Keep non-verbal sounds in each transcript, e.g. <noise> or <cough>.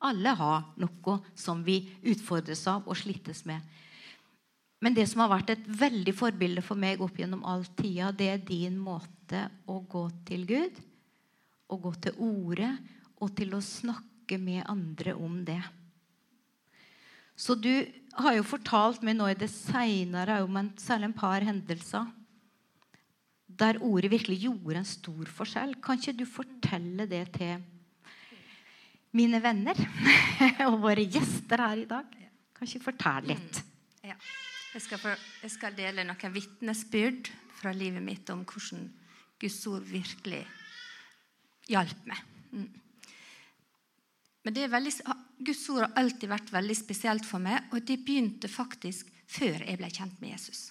Alle har noe som vi utfordres av og slites med. Men det som har vært et veldig forbilde for meg opp gjennom all tida, det er din måte å gå til Gud, å gå til Ordet, og til å snakke med andre om det. Så du har jo fortalt meg nå i det seinere om en, særlig en par hendelser der ordet virkelig gjorde en stor forskjell. Kan ikke du fortelle det til mine venner <laughs> og våre gjester her i dag? Kan ikke fortelle litt? Mm. Ja. Jeg skal, for, jeg skal dele noen vitnesbyrd fra livet mitt om hvordan Guds ord virkelig hjalp meg. Mm. Men veldig, Guds ord har alltid vært veldig spesielt for meg, og det begynte faktisk før jeg ble kjent med Jesus.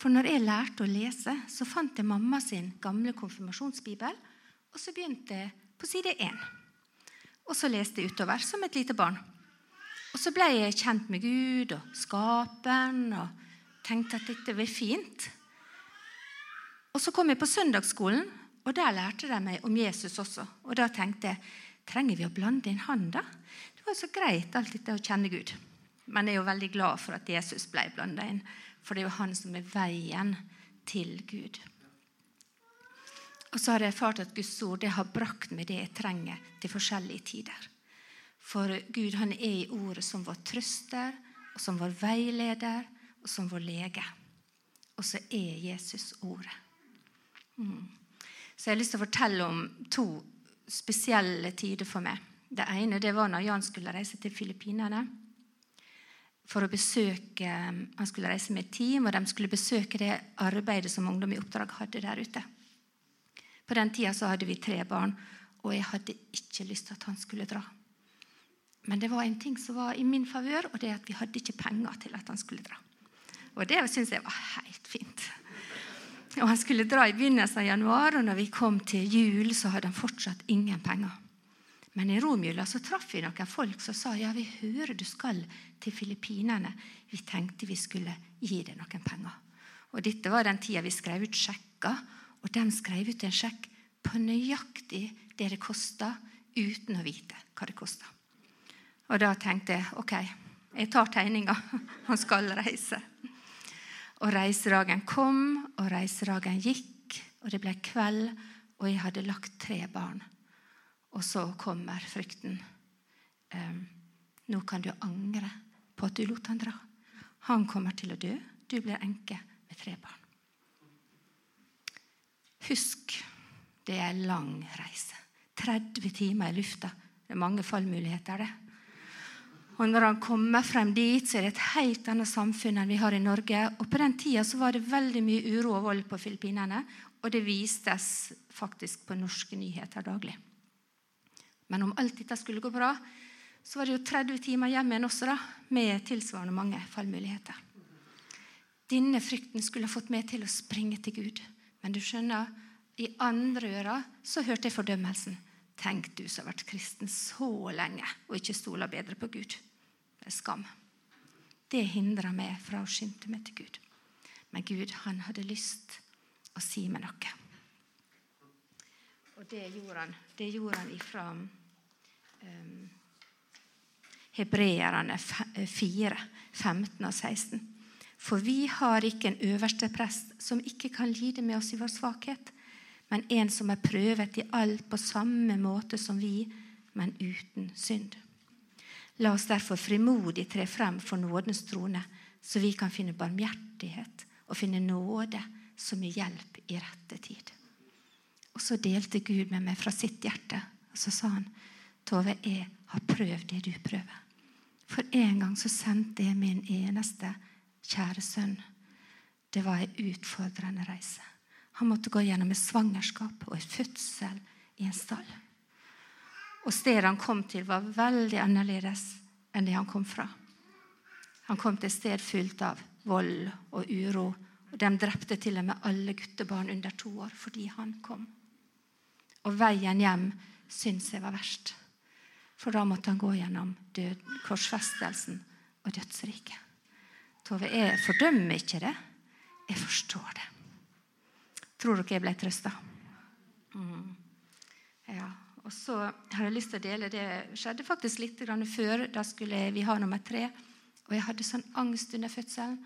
For når jeg lærte å lese, så fant jeg mamma sin gamle konfirmasjonsbibel, og så begynte jeg på side én. Og så leste jeg utover som et lite barn. Og så ble jeg kjent med Gud og Skaperen og tenkte at dette var fint. Og så kom jeg på søndagsskolen, og der lærte de meg om Jesus også. Og da tenkte jeg trenger vi å blande inn han, da? Det var jo så greit, alt dette å kjenne Gud. Men jeg er jo veldig glad for at Jesus ble blanda inn, for det er jo han som er veien til Gud. Og så har jeg erfart at Guds ord det har brakt meg det jeg trenger til forskjellige tider. For Gud han er i ordet som vår trøster, og som vår veileder og som vår lege. Og så er Jesus ordet. Mm. Så jeg har lyst til å fortelle om to spesielle tider for meg. Det ene det var når Jan skulle reise til Filippinene for å besøke Han skulle reise med et team, og de skulle besøke det arbeidet som Ungdom i oppdrag hadde der ute. På den tida så hadde vi tre barn, og jeg hadde ikke lyst til at han skulle dra. Men det var en ting som var i min favør, og det er at vi hadde ikke penger til at han skulle dra. Og det syns jeg var helt fint. Og Han skulle dra i begynnelsen av januar, og når vi kom til jul, så hadde han fortsatt ingen penger. Men i romjula så traff vi noen folk som sa ja, vi hører du skal til Filippinene. Vi tenkte vi skulle gi deg noen penger. Og Dette var den tida vi skrev ut sjekker, og de skrev ut en sjekk på nøyaktig det det kosta, uten å vite hva det kosta. Og da tenkte jeg ok, jeg tar tegninga. <laughs> Han skal reise. Og reisedagen kom, og reisedagen gikk, og det ble kveld, og jeg hadde lagt tre barn. Og så kommer frykten. Um, nå kan du angre på at du lot han dra. Han kommer til å dø. Du blir enke med tre barn. Husk, det er en lang reise. 30 timer i lufta. Det er mange fallmuligheter, det. Og når han kommer frem dit, så er det et helt annet samfunn enn vi har i Norge. Og På den tida så var det veldig mye uro og vold på Filippinene. Og det vistes faktisk på norske nyheter daglig. Men om alt dette skulle gå bra, så var det jo 30 timer hjem igjen også, da, med tilsvarende mange fallmuligheter. Denne frykten skulle ha fått meg til å springe til Gud. Men du skjønner, i andre ører så hørte jeg fordømmelsen. Tenk du som har vært kristen så lenge og ikke stoler bedre på Gud. Det er skam. Det hindrer meg fra å skynde meg til Gud. Men Gud, han hadde lyst å si meg noe. Og det gjorde han. Det gjorde han ifra um, Hebreerne 4, 15 og 16. For vi har ikke en øverste prest som ikke kan lide med oss i vår svakhet, men en som er prøvet i alt på samme måte som vi, men uten synd. La oss derfor frimodig tre frem for nådens trone, så vi kan finne barmhjertighet og finne nåde som gir hjelp i rette tid. Og så delte Gud med meg fra sitt hjerte, og så sa han, Tove, jeg har prøvd det du prøver. For en gang så sendte jeg min eneste kjære sønn. Det var ei utfordrende reise. Han måtte gå gjennom et svangerskap og et fødsel i en stall. Og stedet han kom til, var veldig annerledes enn det han kom fra. Han kom til et sted fullt av vold og uro. Og De drepte til og med alle guttebarn under to år fordi han kom. Og veien hjem syntes jeg var verst. For da måtte han gå gjennom død, korsfestelsen og dødsriket. Tove, jeg fordømmer ikke det. Jeg forstår det. Tror dere jeg ble trøsta? Mm. Ja. Og så har jeg lyst til å dele det skjedde faktisk litt før. Da skulle vi ha nummer tre. Og jeg hadde sånn angst under fødselen,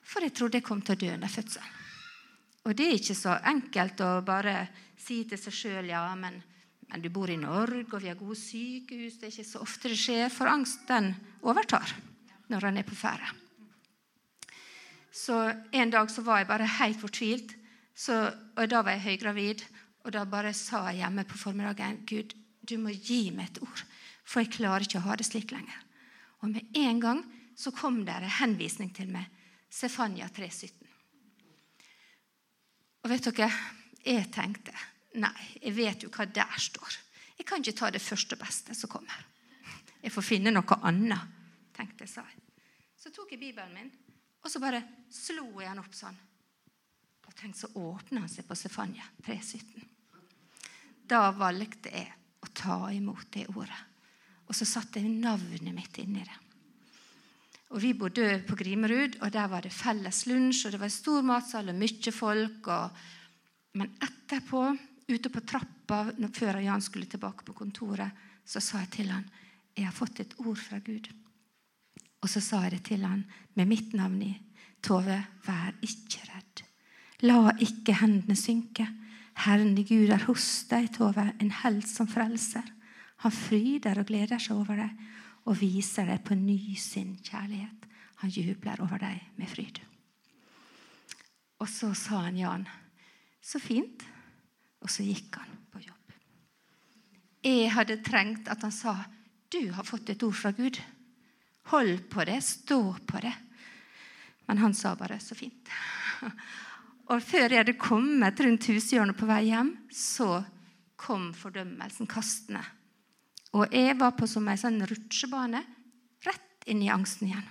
for jeg trodde jeg kom til å dø under fødselen. Og det er ikke så enkelt å bare si til seg sjøl ja, men, men, du bor i Norge, og vi har gode sykehus. Det er ikke så ofte det skjer, for angst den overtar når han er på ferde. Så en dag så var jeg bare helt fortvilt, så, og da var jeg høygravid. Og da bare sa jeg hjemme på formiddagen Gud, du må gi meg et ord, for jeg klarer ikke å ha det slik lenger. Og med en gang så kom det en henvisning til meg. Stefania 3,17. Og vet dere, jeg tenkte nei, jeg vet jo hva der står. Jeg kan ikke ta det første beste som kommer. Jeg får finne noe annet, tenkte jeg. Så tok jeg Bibelen min, og så bare slo jeg han opp sånn. Og tenk, så åpna han seg på Stefania 3,17. Da valgte jeg å ta imot det ordet. Og så satte jeg navnet mitt inni det. Og Vi bodde på Grimerud, og der var det felles lunsj, og det var stor matsal og mye folk. Og... Men etterpå, ute på trappa før Jan skulle tilbake på kontoret, så sa jeg til han, jeg har fått et ord fra Gud. Og så sa jeg det til han med mitt navn i. Tove, vær ikke redd. La ikke hendene synke. Herren Gud er hos deg, Tove, en helt som frelser. Han fryder og gleder seg over deg og viser deg på ny sin kjærlighet. Han jubler over deg med fryd. Og så sa han Jan, så fint. Og så gikk han på jobb. Jeg hadde trengt at han sa, du har fått et ord fra Gud. Hold på det, stå på det. Men han sa bare, så fint. <laughs> Og før jeg hadde kommet rundt hushjørnet på vei hjem, så kom fordømmelsen kastende. Og jeg var på som ei sånn rutsjebane rett inn i angsten igjen.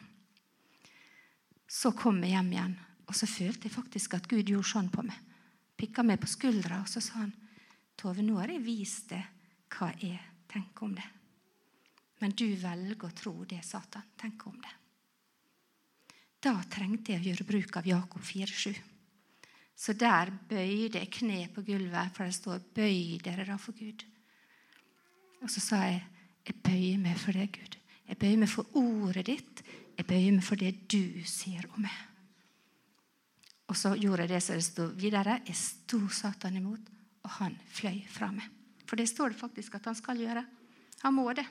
Så kom jeg hjem igjen, og så følte jeg faktisk at Gud gjorde sånn på meg. Pikka meg på skuldra, og så sa han, 'Tove, nå har jeg vist deg hva jeg tenker om det.' Men du velger å tro det Satan Tenk om det. Da trengte jeg å gjøre bruk av Jakob 4,7. Så der bøyde jeg kne på gulvet, for det står 'bøy dere da for Gud'. Og så sa jeg, 'Jeg bøyer meg for deg, Gud. Jeg bøyer meg for ordet ditt. Jeg bøyer meg for det du sier om meg.' Og så gjorde jeg det som det sto videre. Jeg sto Satan imot, og han fløy fra meg. For det står det faktisk at han skal gjøre. Han må det.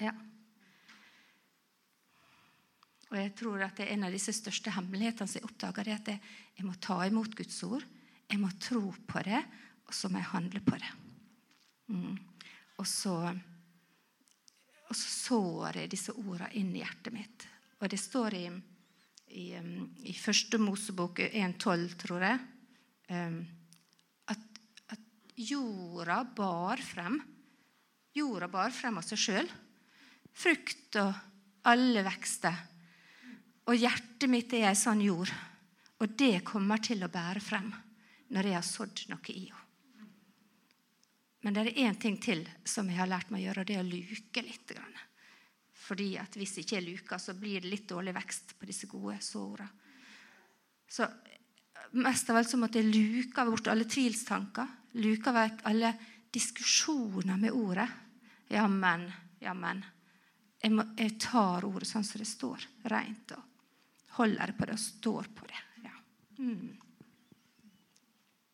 Ja. Og jeg tror at det er En av disse største hemmelighetene som jeg oppdager, er at jeg, jeg må ta imot Guds ord. Jeg må tro på det, og så må jeg handle på det. Mm. Og så, og så sår jeg disse ordene inn i hjertet mitt. Og det står i, i, um, i første Mosebok 1,12, tror jeg, um, at, at, jorda bar frem Jorda bar frem av seg sjøl. Frukt og alle vekster. Og hjertet mitt er ei sånn jord. Og det kommer til å bære frem når jeg har sådd noe i henne. Men det er én ting til som jeg har lært meg å gjøre, og det er å luke litt. Fordi at hvis ikke er luker, så blir det litt dårlig vekst på disse gode såra. Så mest av alt så måtte jeg luke bort alle tvilstanker. Luke vekk alle diskusjoner med ordet. Jammen, jammen. Jeg, må, jeg tar ordet sånn som det står, rent, og holder på det og står på det. Ja. Mm.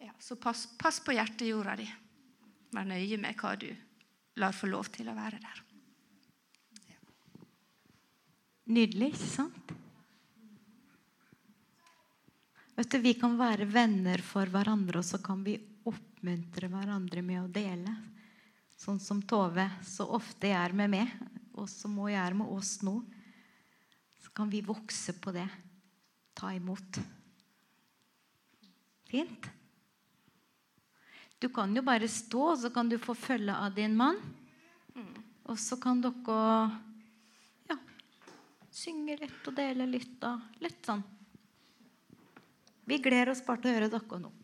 ja så pass, pass på hjertejorda di. Vær nøye med hva du lar få lov til å være der. Nydelig, ikke sant? Vet du, Vi kan være venner for hverandre, og så kan vi oppmuntre hverandre med å dele. Sånn som Tove så ofte er med meg, og som må gjøre med oss nå. Så kan vi vokse på det. Ta imot. Fint? Du kan jo bare stå, og så kan du få følge av din mann. Og så kan dere ja, synge litt og dele litt og litt sånn. Vi gleder oss bare til å høre dere nå.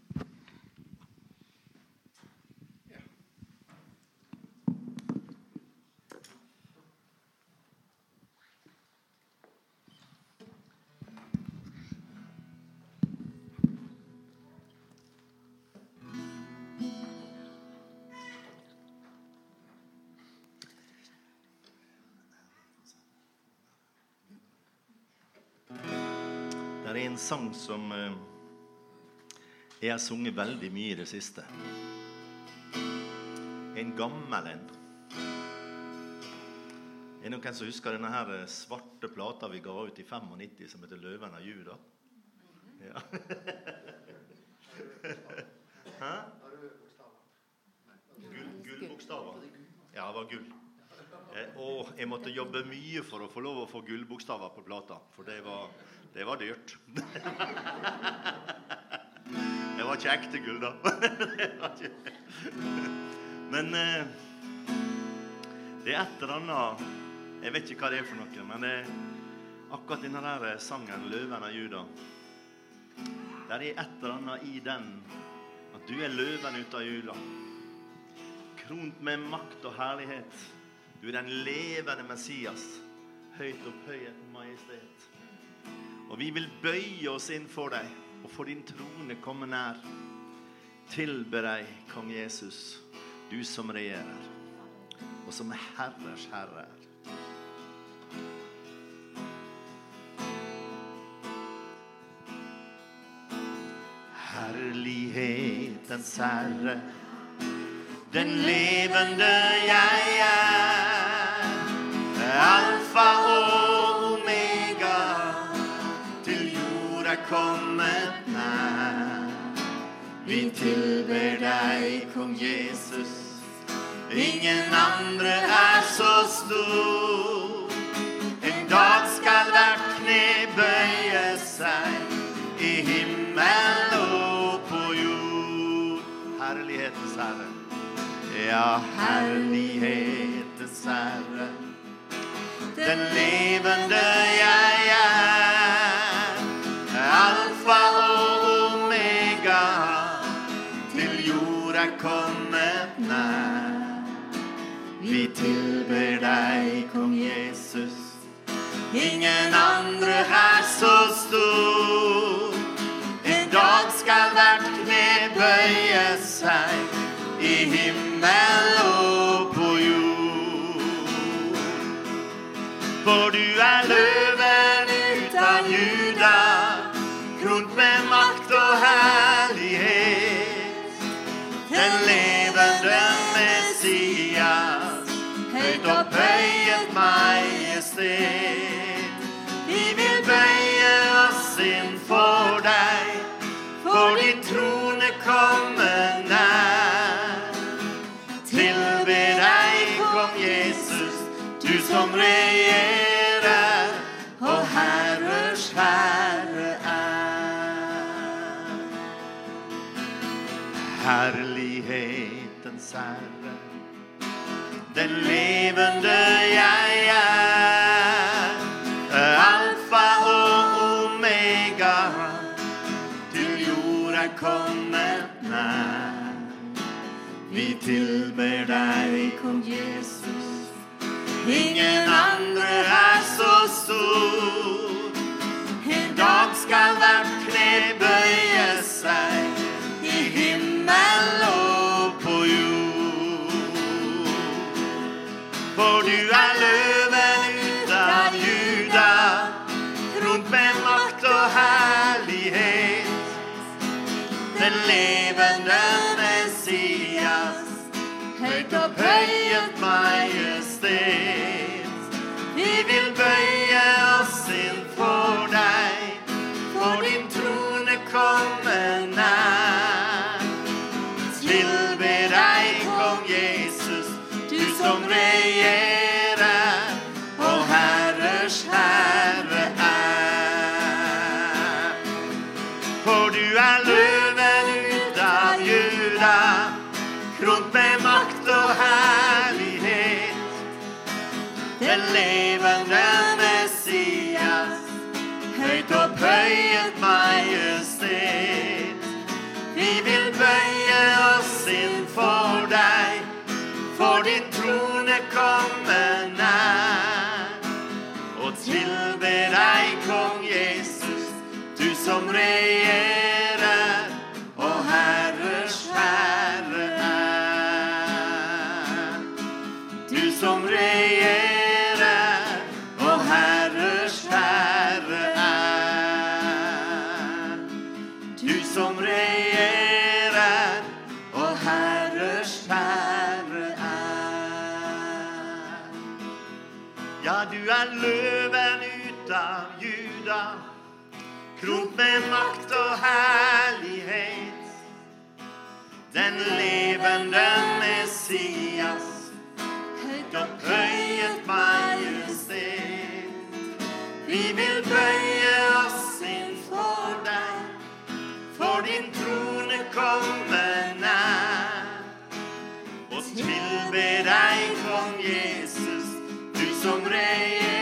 En sang som eh, jeg har sunget veldig mye i det siste. En gammel en. Er det noen som husker denne her eh, svarte plata vi ga ut i 95 som heter 'Løven av Juda'? Ja. <laughs> Hæ? Gull, gullbokstaver? Ja, det var gull. Eh, og jeg måtte jobbe mye for å få lov å få gullbokstaver på plata, for det var, det var dyrt. <laughs> det var ikke ekte gull, da. <laughs> Det Men eh, det er et eller annet Jeg vet ikke hva det er for noe, men det er akkurat denne der sangen 'Løven av Juda' Der er et eller annet i den at du er løven ut av Juda. Kront med makt og herlighet. Du er den levende Messias. Høyt opphøyet majestet. Og vi vil bøye oss inn for deg og for din trone komme nær. Tilbe deg, kong Jesus, du som regjerer, og som er herrers herre. Herlighetens herre, den levende jeg er. Alfa og kommet nær. Vi tilber deg, kong Jesus. Ingen andre er så stor. En dag skal hvert kne bøye seg i himmel og på jord. Herlighetens Herre. Ja, herlighetens Herre. Den levende jeg tilber deg, kong Jesus. Ingen andre er så stor. En dag skal hvert kne bøye seg i himmel og på jord. For du er løven ut av Juda, kront med makt og herlighet. Majestet. Vi vil bøye oss inn for deg, for din trone kommer nær. Tilbe deg, kom Jesus, du som regjerer, og herrers herre er. Herlighetens herre, den levende jeg tilber deg, kong Jesus. Ingen andre er så stor. En dag skal hvert kne bøye seg i himmel og på jord. For du er løven ut av Juda, rundt med makt og herlighet. Den levende høyt opphøyet majestet. Opphøyet majestet. Vi vil bøye oss inn for deg, for din trone komme nær. Og tilbe deg, kong Jesus, du som regjerer, løven ut av Juda, kront med makt og herlighet. Den levende Messias, høyt opphøyet majestet. Vi vil bøye oss innfor deg, for din trone kommer nær. Og tilbe deg, kong Jesus, du som regjerer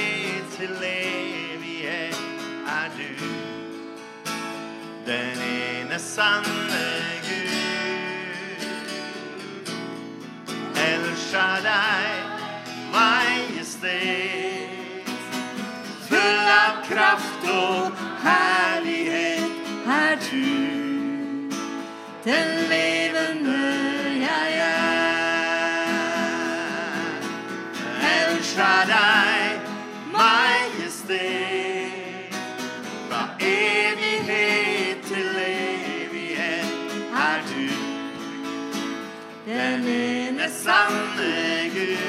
den ene sanne Gud. El Shaddai, majestet, full av kraft og herlighet er du. Den ene sanne Gud.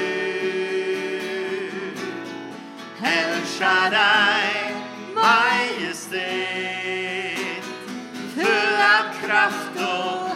El Shaddai, majestet, full av kraft og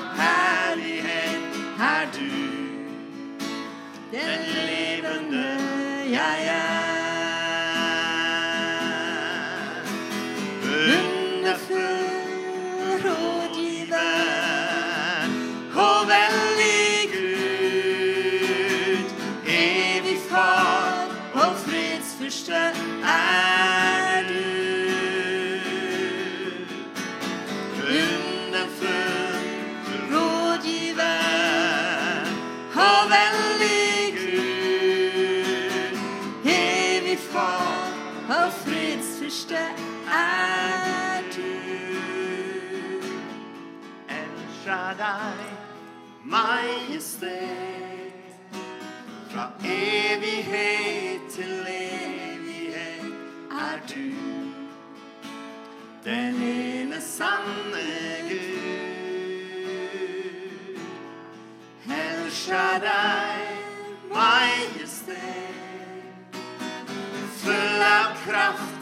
El deg, majestet, fra evighet til evighet er du. Den ene sanne Gud. El deg, majestet, full av kraft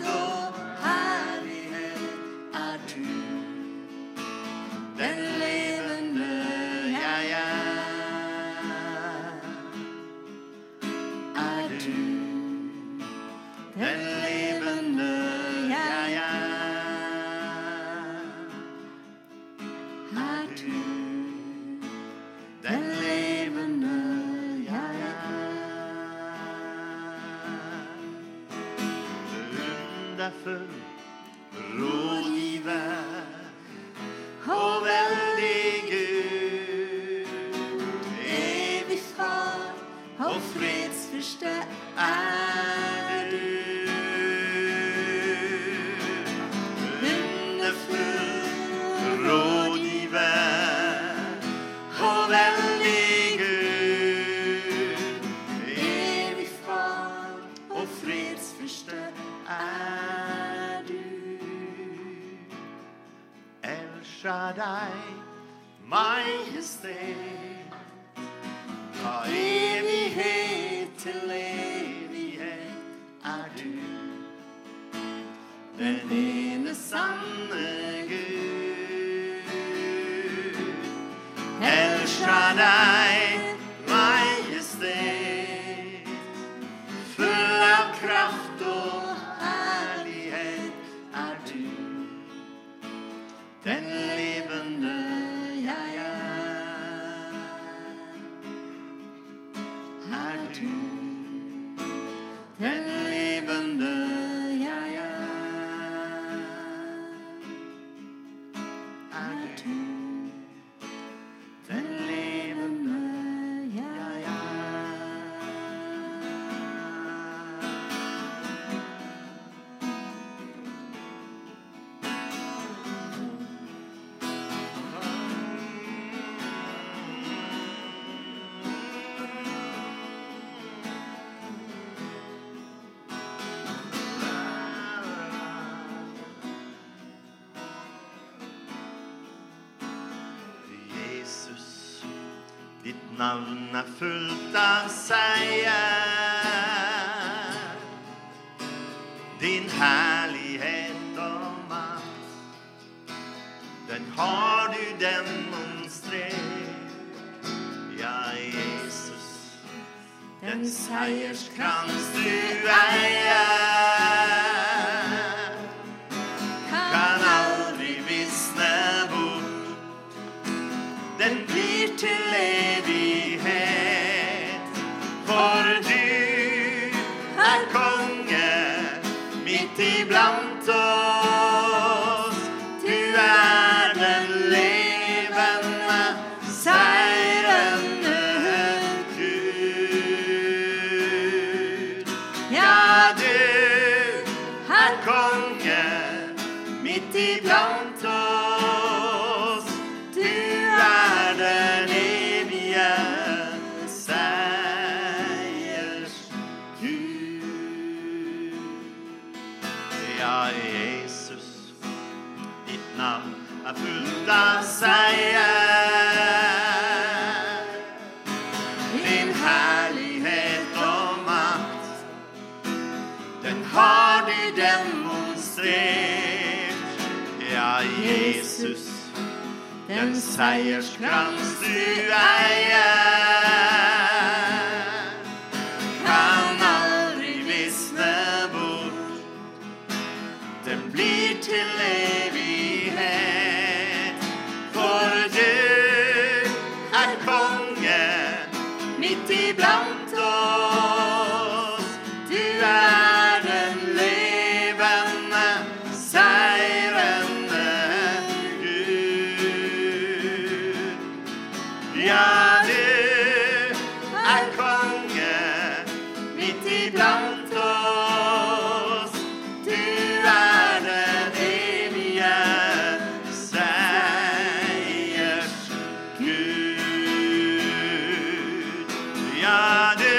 er? navn er fullt av seier. Din herlighet og makt, den har du demonstrert. Ja, Jesus, den seierskrans du eier. Seier Kranz, du Ja, du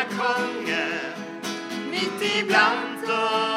er konge midt iblant oss.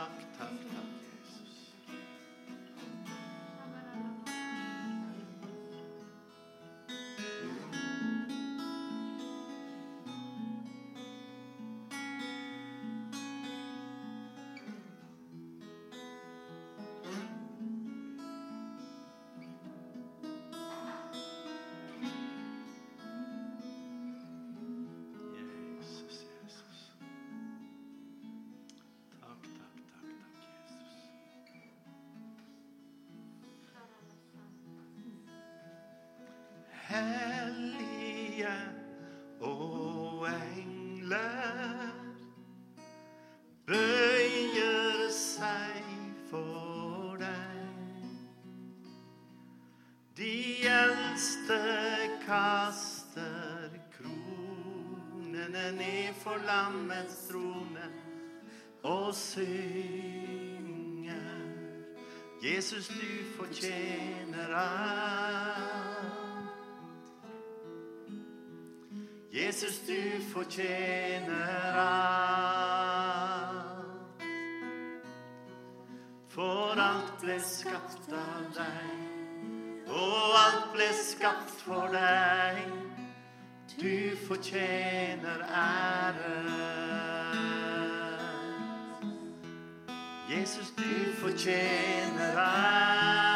Tough, tough, tak. hellige og engler bøyer seg for deg. De eldste kaster kronene ned for lammets trone og synger Jesus, du fortjener alt. Jesus, du fortjener alt. For alt ble skapt av deg, og alt ble skapt for deg. Du fortjener ære. Jesus, du fortjener ære.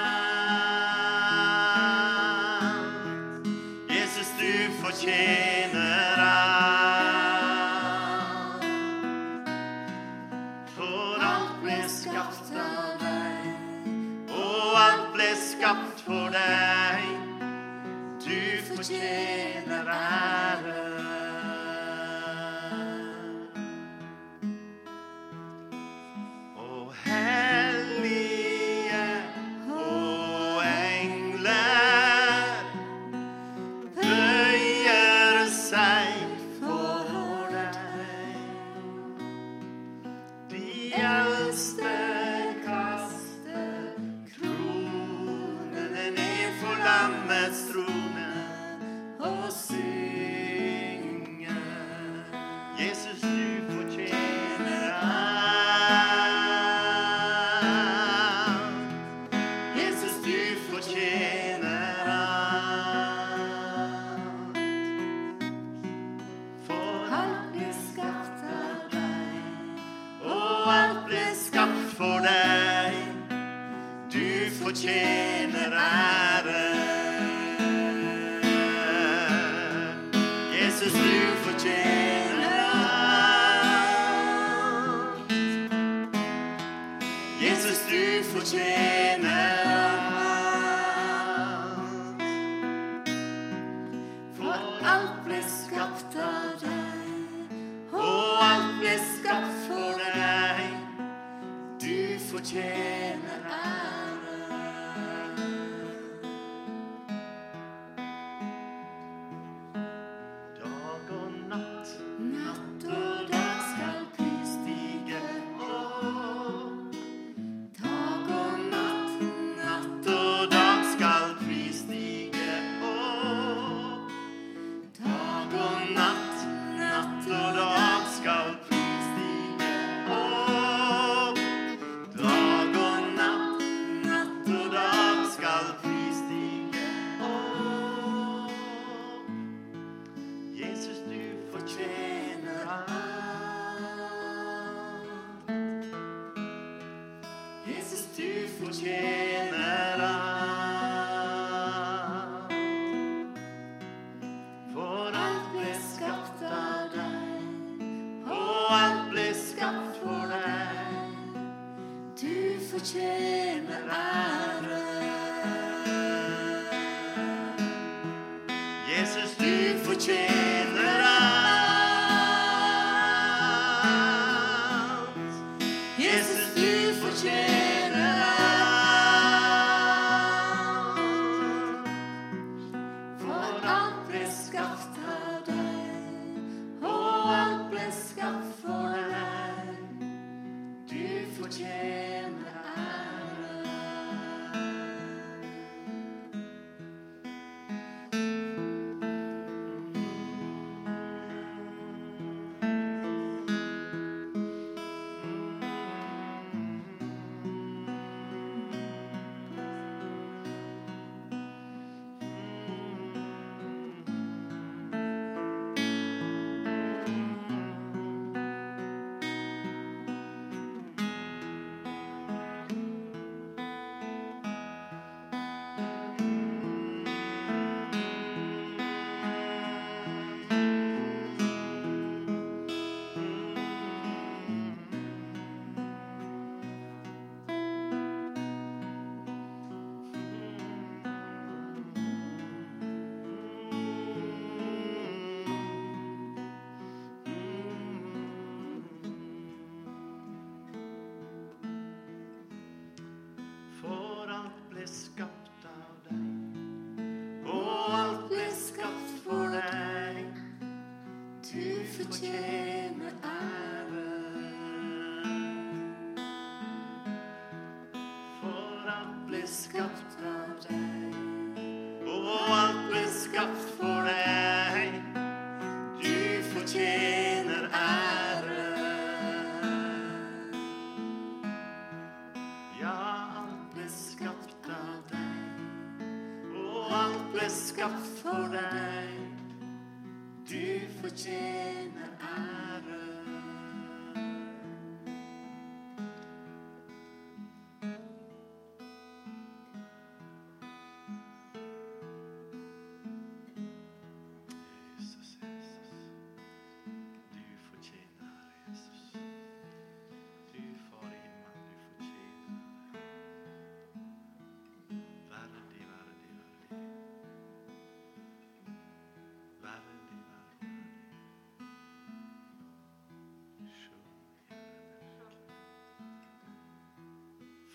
escuché.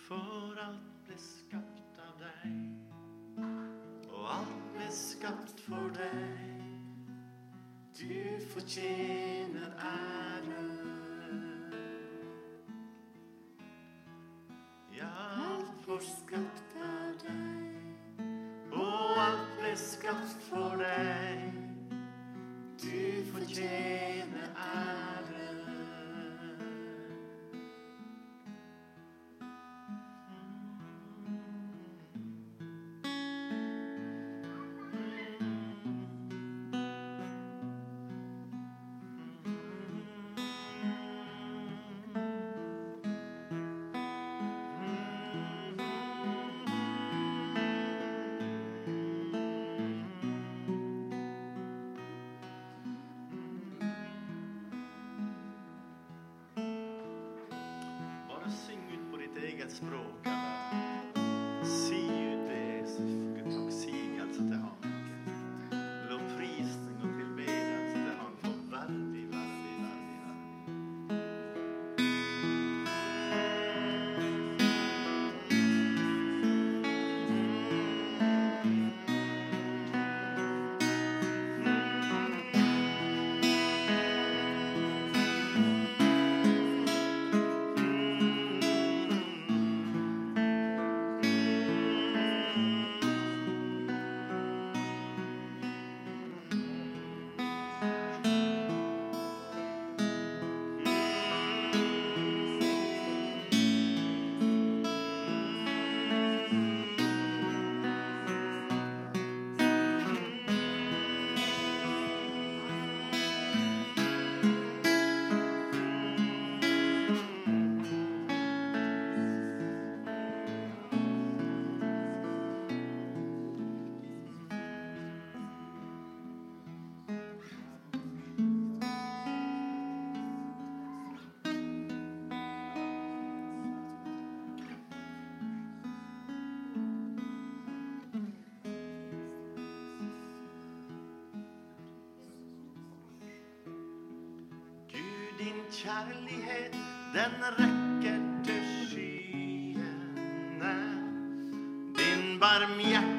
For alt ble skapt av deg, og alt ble skapt for deg. Du fortjener din kjærlighet, den rekker til skyene. Din barmhjertighet,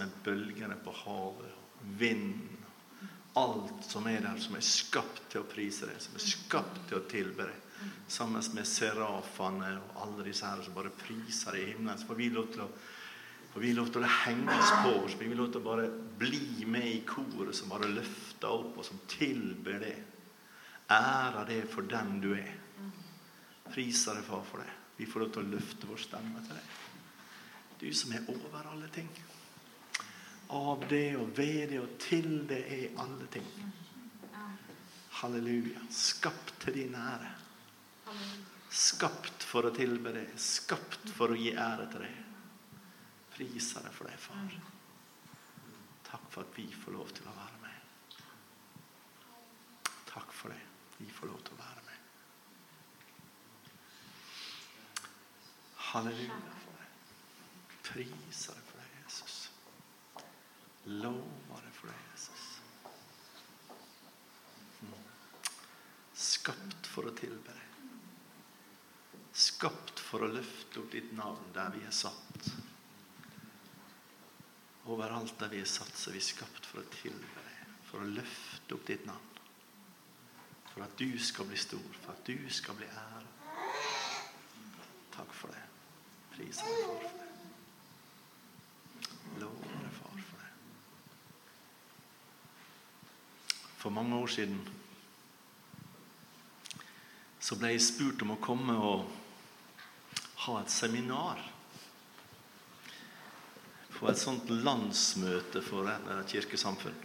med bølgene på havet, vind, alt som er der, som er skapt til å prise deg, som er skapt til å tilbe deg. Sammen med serafene og alle disse her som bare priser deg i himmelen. Så får vi lov til å får vi lov til å henge oss på, får vi lov til å bare bli med i koret som bare løfter opp, og som tilber det. Ære det for den du er. Priser deg, far, for det. Vi får lov til å løfte vår stemme til deg. Du som er over alle ting. Av det og ved det og til det er alle ting. Halleluja. Skapt til din ære. Skapt for å tilbe deg. Skapt for å gi ære til deg. Priser deg for det, far. Takk for at vi får lov til å være med. Takk for det. Vi får lov til å være med. Halleluja for det. Priser deg for det, Jesus. Lover deg for deg, Jesus. Mm. Skapt for å tilbe deg. Skapt for å løfte opp ditt navn der vi er satt. Overalt der vi er satt, så er vi skapt for å tilbe deg, for å løfte opp ditt navn. For at du skal bli stor, for at du skal bli ære. Takk for det. Priser deg, for det. Lover deg, far, for det. For mange år siden så ble jeg spurt om å komme og ha et seminar på et sånt landsmøte for et kirkesamfunn.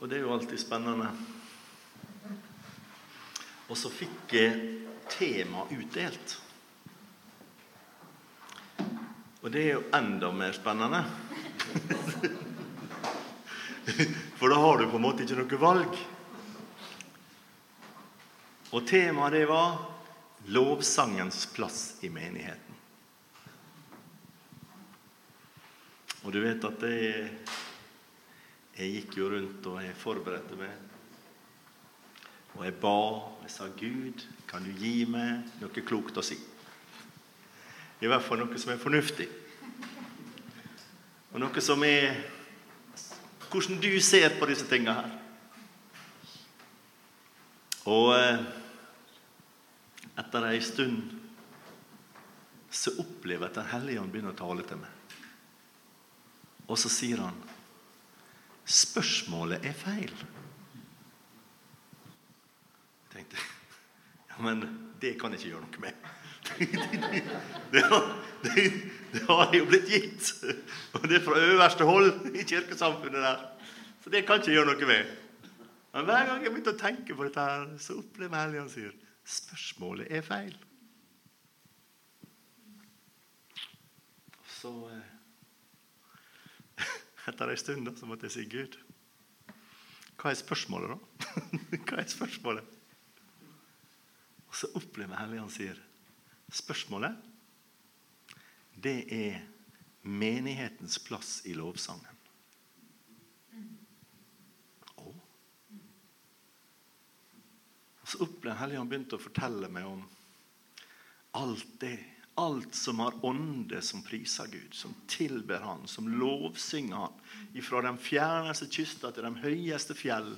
Og det er jo alltid spennende. Og så fikk jeg tema utdelt. Og det er jo enda mer spennende. <laughs> <laughs> For da har du på en måte ikke noe valg. Og temaet det var lovsangens plass i menigheten. Og du vet at jeg, jeg gikk jo rundt og jeg forberedte meg. Og jeg ba og jeg sa, 'Gud, kan du gi meg noe klokt å si?' I hvert fall noe som er fornuftig. Og noe som er Hvordan du ser på disse tingene her. Og eh, etter ei stund så opplever jeg at Den hellige ånd begynner å tale til meg. Og så sier han spørsmålet er feil. Jeg tenkte ja, men det kan jeg ikke gjøre noe med. <laughs> Det det, det, <laughs> det har jo blitt gitt. Og det er fra øverste hold i kirkesamfunnet der. Så det kan ikke gjøre noe med. Men hver gang jeg begynte å tenke på dette, her, så opplever jeg Helligånd sier spørsmålet er feil. Så eh, <laughs> etter ei stund da, så måtte jeg si Gud, hva er spørsmålet, da? <laughs> hva er spørsmålet? Og så opplever jeg Helligånd sier spørsmålet det er menighetens plass i lovsangen. Å. Og så opplever Han begynte å fortelle meg om alt det Alt som har ånde som priser Gud, som tilber Han, som lovsynger Han. Fra de fjerneste kyster til de høyeste fjell.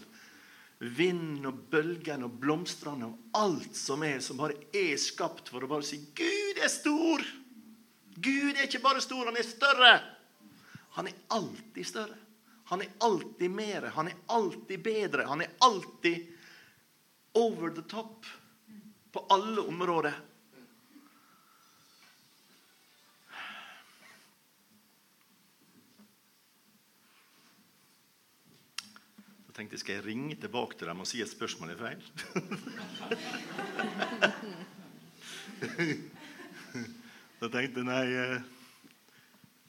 Vind og bølgene og blomstene og alt som er, som bare er skapt for å bare si 'Gud er stor'. Gud er ikke bare stor, han er større. Han er alltid større. Han er alltid mer. Han er alltid bedre. Han er alltid over the top på alle områder. Jeg tenkte skal jeg ringe tilbake til dem og si at spørsmålet er feil? <laughs> Så tenkte jeg nei, eh,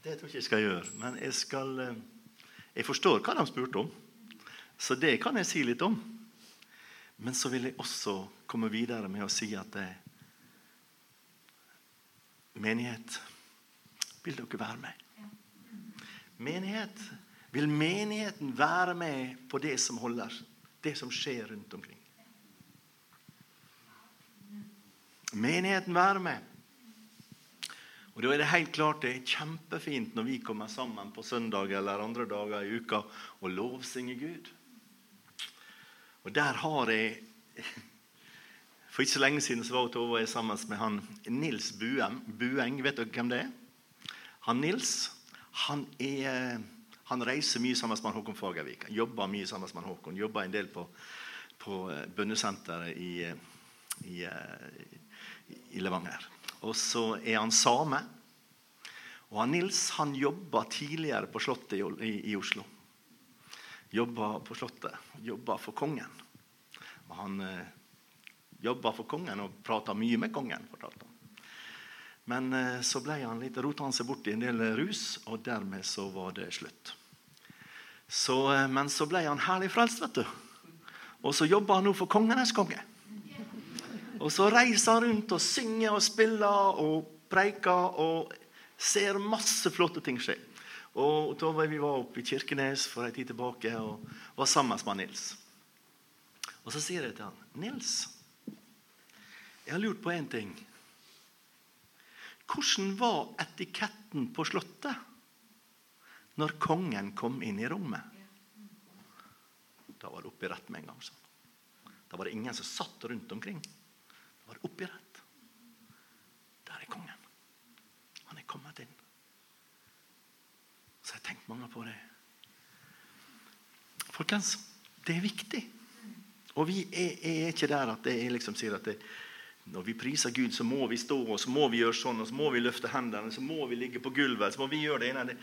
det tror jeg ikke jeg skal gjøre. Men jeg skal eh, Jeg forstår hva de spurte om, så det kan jeg si litt om. Men så vil jeg også komme videre med å si at det, menighet Vil dere være med? Menighet Vil menigheten være med på det som holder, det som skjer rundt omkring? Menigheten være med. Og da er det helt klart det er kjempefint når vi kommer sammen på søndag eller andre dager i uka og lovsynger Gud. Og der har jeg For ikke så lenge siden så var Tove og jeg sammen med han Nils Bueng. Bueng. Vet dere hvem det er? Han Nils han, er, han reiser mye sammen med Håkon Fagervik. Han jobber mye sammen med Håkon. Jobber en del på, på bønnesenteret i, i, i Levanger. Og så er han same. Og han Nils han jobba tidligere på Slottet i, i Oslo. Jobba på Slottet. Jobba for kongen. Og han eh, jobba for kongen og prata mye med kongen. fortalte han. Men eh, så ble han litt, rota han seg bort i en del rus, og dermed så var det slutt. Så, eh, men så ble han herlig frelst, vet du. Og så jobber han nå for kongenes konge. Og så reiser han rundt og synger og spiller og preiker og ser masse flotte ting skje. Og da var Vi var oppe i Kirkenes for en tid tilbake og var sammen med Nils. Og så sier jeg til han, 'Nils, jeg har lurt på én ting.' Hvordan var etiketten på Slottet når kongen kom inn i rommet? Da var det oppi rett med en gang. sånn. Da var det ingen som satt rundt omkring. Oppi rett. Der er kongen. Han er kommet inn. Så jeg har tenkt mange på det. Folkens, det er viktig. Og vi er, er ikke der at jeg liksom sier at det, når vi priser Gud, så må vi stå og så må vi gjøre sånn, og så må vi løfte hendene, så må vi ligge på gulvet. så må vi gjøre Det ene. Det,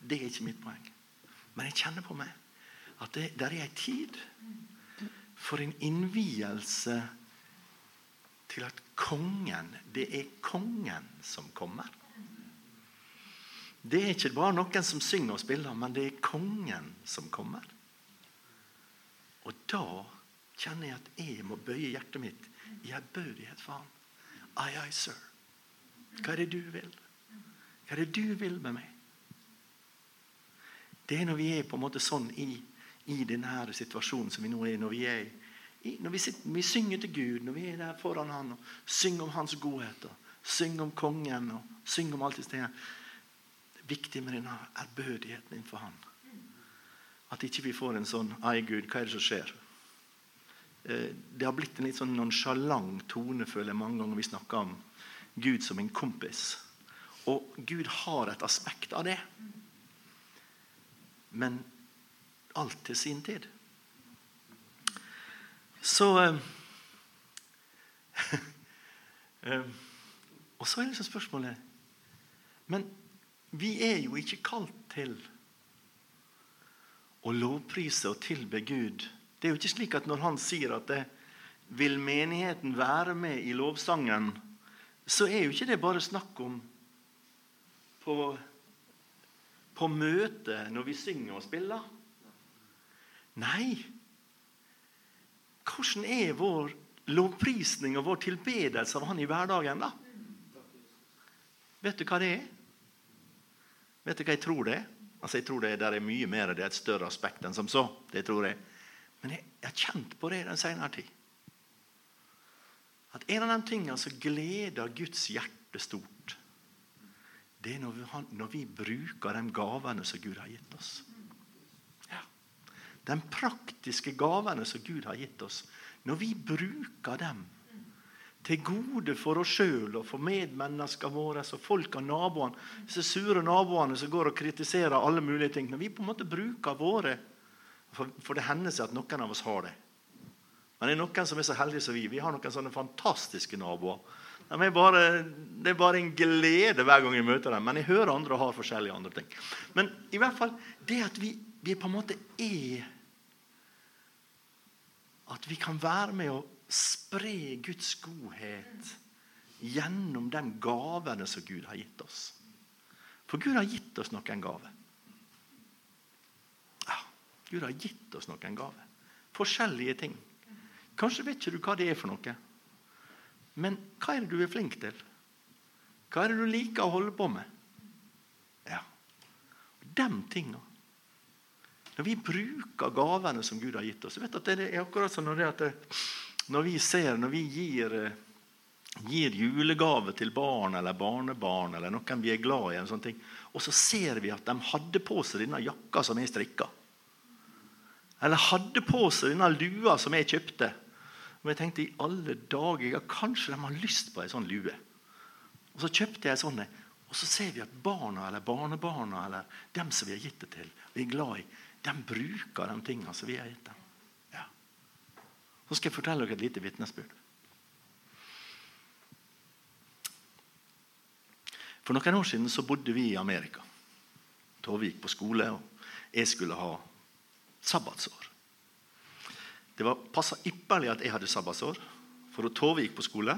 det er ikke mitt poeng. Men jeg kjenner på meg at det der er en tid for en innvielse til at kongen Det er kongen som kommer. Det er ikke bare noen som synger og spiller, men det er kongen som kommer. Og da kjenner jeg at jeg må bøye hjertet mitt i ærbødighet for ham. Ai, ai, sir. Hva er det du vil? Hva er det du vil med meg? Det er når vi er på en måte sånn i, i denne situasjonen som vi nå er når vi er i, når vi, sitter, vi synger til Gud, når vi er der foran Han og synger om Hans godheter, synger om kongen og synger om alt det stedet. Det er viktig med denne ærbødigheten innenfor Han. At ikke vi får en sånn Ai, Gud, hva er det som skjer? Eh, det har blitt en litt sånn nonsjalant tone føler jeg mange ganger vi snakker om Gud som en kompis. Og Gud har et aspekt av det. Men alt til sin tid. Så eh, <laughs> eh, Og så er liksom spørsmålet Men vi er jo ikke kalt til å lovprise og tilbe Gud det er jo ikke slik at når han sier at det, vil menigheten være med i lovsangen, så er jo ikke det bare snakk om på, på møtet når vi synger og spiller. Nei. Hvordan er vår lovprisning og vår tilbedelse av Han i hverdagen, da? Vet du hva det er? Vet du hva jeg tror det er? Altså, jeg tror det der er mye mer, det er et større aspekt enn som så. Det tror jeg. Men jeg, jeg har kjent på det den senere tid. At en av de tingene som gleder Guds hjerte stort, det er når vi, når vi bruker de gavene som Gud har gitt oss. Ja. De praktiske gavene som Gud har gitt oss. Når vi bruker dem til gode for oss sjøl og for medmenneskene våre og folk av naboene, disse sure naboene som går og kritiserer alle mulige ting Når vi på en måte bruker våre for, for, det hender seg at noen av oss har det. Men det er noen som er så heldige som vi. Vi har noen sånne fantastiske naboer. De er bare, det er bare en glede hver gang jeg møter dem. Men jeg hører andre har forskjellige andre ting. Men i hvert fall det at vi, vi på en måte er At vi kan være med å spre Guds godhet gjennom de gavene som Gud har gitt oss. For Gud har gitt oss noen gaver. Gud har gitt oss noen gaver. Forskjellige ting. Kanskje vet ikke du hva det er for noe. Men hva er det du er flink til? Hva er det du liker å holde på med? Ja, De tinga. Når vi bruker gavene som Gud har gitt oss vet at Det er akkurat som når, det, når vi ser, når vi gir, gir julegave til barn eller barnebarn eller noen vi er glad i. sånne ting. Og så ser vi at de hadde på seg denne jakka som jeg strikka. Eller hadde på seg denne lua som jeg kjøpte. Og jeg tenkte i alle dager, kanskje de har lyst på ei sånn lue. Og så kjøpte jeg ei sånn. Og så ser vi at barna eller barnebarna eller dem som vi har gitt det til, vi er glad i, de bruker de tingene som vi har gitt dem. Ja. Så skal jeg fortelle dere et lite vitnesbyrd. For noen år siden så bodde vi i Amerika. Tove gikk på skole, og jeg skulle ha sabbatsår. Det var passa ypperlig at jeg hadde sabbatsår, for Tove gikk på skole.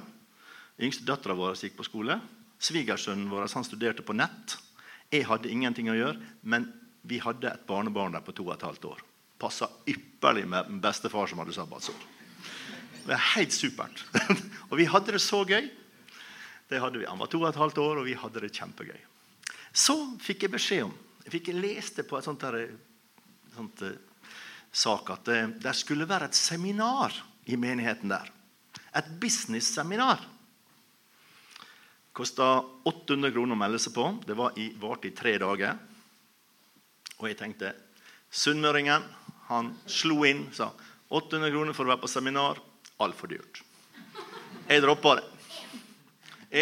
Yngste dattera vår gikk på skole. Svigersønnen vår han studerte på nett. Jeg hadde ingenting å gjøre, men vi hadde et barnebarn der på to og et halvt år. Passa ypperlig med bestefar som hadde sabbatsår. Det var helt supert. <laughs> og vi hadde det så gøy. Det hadde vi. Han var to og et halvt år, og vi hadde det kjempegøy. Så fikk jeg beskjed om Jeg fikk leste på et sånt, uh, sak at det, det skulle være et seminar i menigheten der. Et business-seminar. Kosta 800 kroner å melde seg på. Det var i, varte i tre dager. Og jeg tenkte Sunnmøringen han slo inn sa 800 kroner for å være på seminar. Altfor dyrt. Jeg droppa det.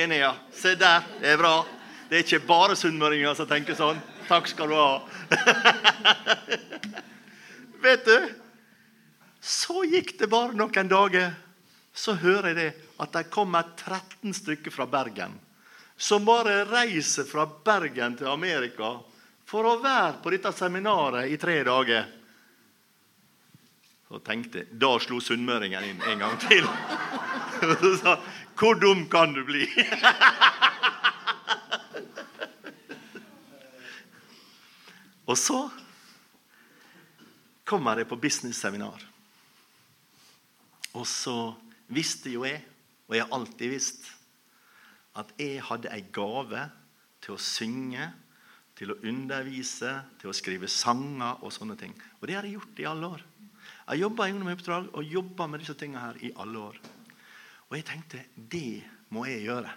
Enig, ja. Se der. Det er bra. Det er ikke bare sunnmøringer som tenker sånn. Takk skal du ha. <laughs> Vet du? Så gikk det bare noen dager. Så hører jeg det at det kommer 13 stykker fra Bergen som bare reiser fra Bergen til Amerika for å være på dette seminaret i tre dager. Så tenkte Da slo sunnmøringen inn en gang til. Og <laughs> så sa Hvor dum kan du bli? <laughs> Og så kommer jeg på business-seminar. Og så visste jo jeg, og jeg har alltid visst, at jeg hadde ei gave til å synge, til å undervise, til å skrive sanger og sånne ting. Og det har jeg gjort i alle år. Jeg jobba i ungdomsoppdrag og jobba med disse tingene her i alle år. Og jeg tenkte det må jeg gjøre.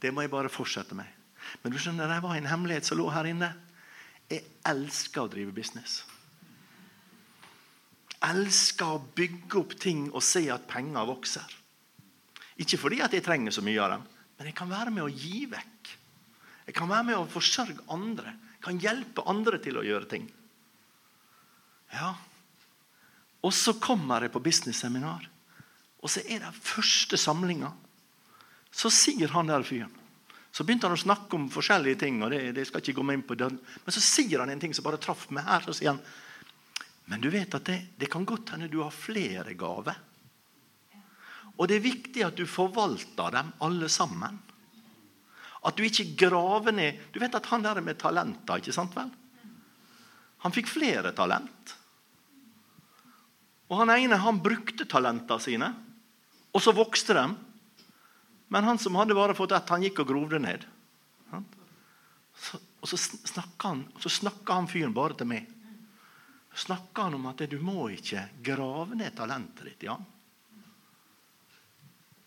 Det må jeg bare fortsette med. Men du skjønner, det var en hemmelighet som lå her inne. Jeg elsker å drive business. Elsker å bygge opp ting og se at penger vokser. Ikke fordi at jeg trenger så mye av dem, men jeg kan være med å gi vekk. Jeg kan være med å forsørge andre. Jeg kan hjelpe andre til å gjøre ting. Ja. Og så kommer jeg på business-seminar, og så er det første samlinga. Så sier han der fyren Så begynte han å snakke om forskjellige ting. og det, det skal ikke gå med inn på den. Men så sier han en ting som bare traff meg her. Så sier han men du vet at det, det kan godt hende du har flere gaver. Og det er viktig at du forvalter dem alle sammen. At du ikke graver ned Du vet at han der med talenter, ikke sant vel? Han fikk flere talent. Og han ene han brukte talentene sine, og så vokste de. Men han som hadde bare fått ett, han gikk og grovde ned. Så, og så snakka han, han fyren bare til meg. Så snakka han om at du må ikke grave ned talentet ditt. Ja.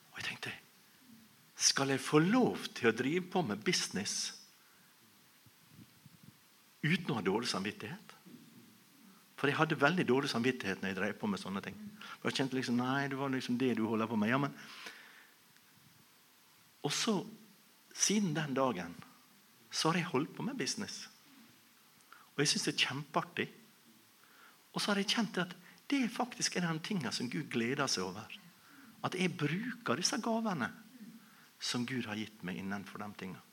Og jeg tenkte Skal jeg få lov til å drive på med business uten å ha dårlig samvittighet? For jeg hadde veldig dårlig samvittighet når jeg drev på med sånne ting. Og jeg kjente liksom, nei, det var liksom det du holder på med. Ja, men... Og så, siden den dagen, så har jeg holdt på med business. Og jeg syns det er kjempeartig. Og så har jeg kjent at det faktisk er den tinga som Gud gleder seg over. At jeg bruker disse gavene som Gud har gitt meg innenfor de tingene.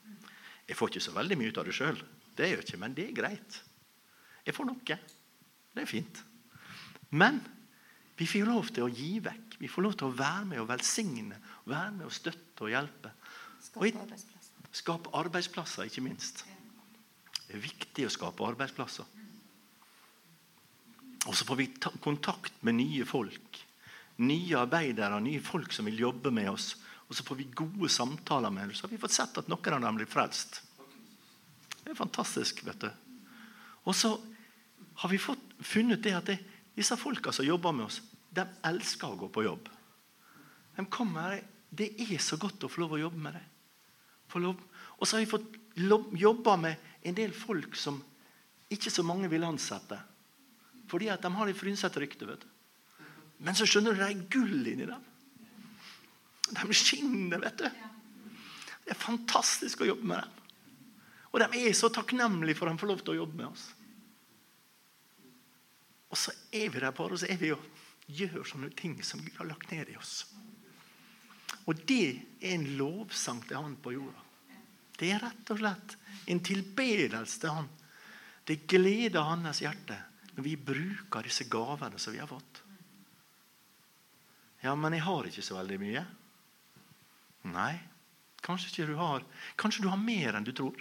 Jeg får ikke så veldig mye ut av det sjøl, det gjør jeg ikke, men det er greit. Jeg får noe. Det er fint. Men vi får lov til å gi vekk. Vi får lov til å være med og velsigne, være med og støtte og hjelpe. Skape arbeidsplasser. Skape arbeidsplasser, ikke minst. Det er viktig å skape arbeidsplasser. Og så får vi kontakt med nye folk. Nye arbeidere, nye folk som vil jobbe med oss. Og så får vi gode samtaler med dem. Så har vi fått sett at noen av dem blir frelst. Det er fantastisk. vet du. Og så har vi fått, funnet det at det, disse folka som jobber med oss, de elsker å gå på jobb. De kommer Det er så godt å få lov å jobbe med det. Og så har vi fått jobbe med en del folk som ikke så mange vil ansette. Fordi at de har et frynsete rykte. vet du. Men så skjønner du det er gull inni dem. De skinner, vet du. Det er fantastisk å jobbe med dem. Og de er så takknemlige for at de får lov til å jobbe med oss. Og så er vi der bare, og så er vi og gjør sånne ting som Gud har lagt ned i oss. Og det er en lovsang til Han på jorda. Det er rett og slett en tilbedelse til Han. Det gleder Hans hjerte når vi bruker disse gavene som vi har fått. Ja, men jeg har ikke så veldig mye. Nei, kanskje ikke du har Kanskje du har mer enn du tror.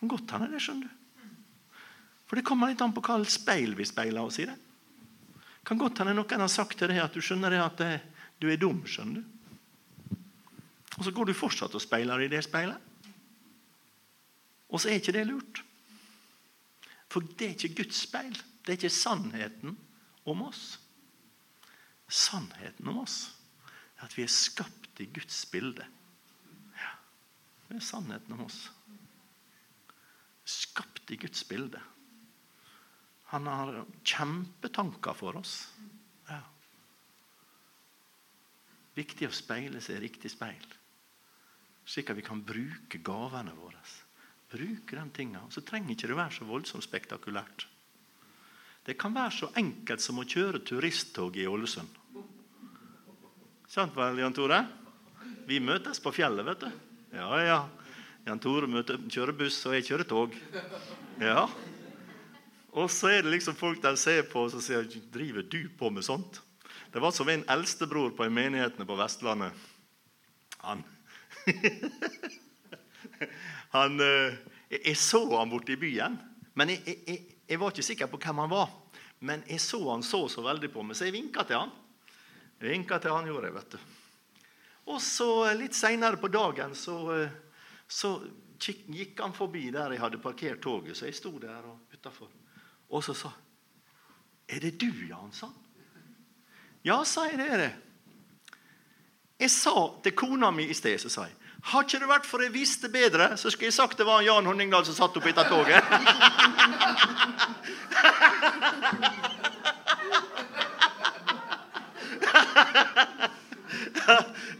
Godt hende det, skjønner du. For det kommer litt an på hva speil vi speiler oss i. det. Kan godt hende noen har sagt til deg at du skjønner det at det, du er dum. skjønner du. Og så går du fortsatt og speiler i det speilet. Og så er ikke det lurt. For det er ikke Guds speil. Det er ikke sannheten om oss. Sannheten om oss er at vi er skapt i Guds bilde. Ja, Det er sannheten om oss. Skapt i Guds bilde. Han har kjempetanker for oss. Ja. Viktig å speile seg i riktig speil, slik at vi kan bruke gavene våre. Bruke de tingene. Så trenger ikke det være så voldsomt spektakulært. Det kan være så enkelt som å kjøre turisttog i Ålesund. Sant vel, Jan Tore? Vi møtes på fjellet, vet du. Ja, ja. Jan Tore møter, kjører buss, og jeg kjører tog. Ja. Og så er det liksom folk der ser på og så sier driver du på med sånt. Det var som en eldstebror på en menighetene på Vestlandet. Han <laughs> Han, eh, jeg, så han borte i byen, men jeg, jeg, jeg var ikke sikker på hvem han var. Men jeg så han så så veldig på meg, så jeg vinka til han. Jeg vinka til han, gjorde jeg, vet du. Og så eh, litt seinere på dagen så, eh, så gikk han forbi der jeg hadde parkert toget, så jeg sto der og utafor. Og så sa Er det du, Jan? sa han. Ja, sa jeg, det er det. Jeg sa til kona mi i sted så sa jeg, har ikke det vært for jeg visste bedre, så skulle jeg sagt det var Jan Honningdal som satt oppi dette toget. <laughs>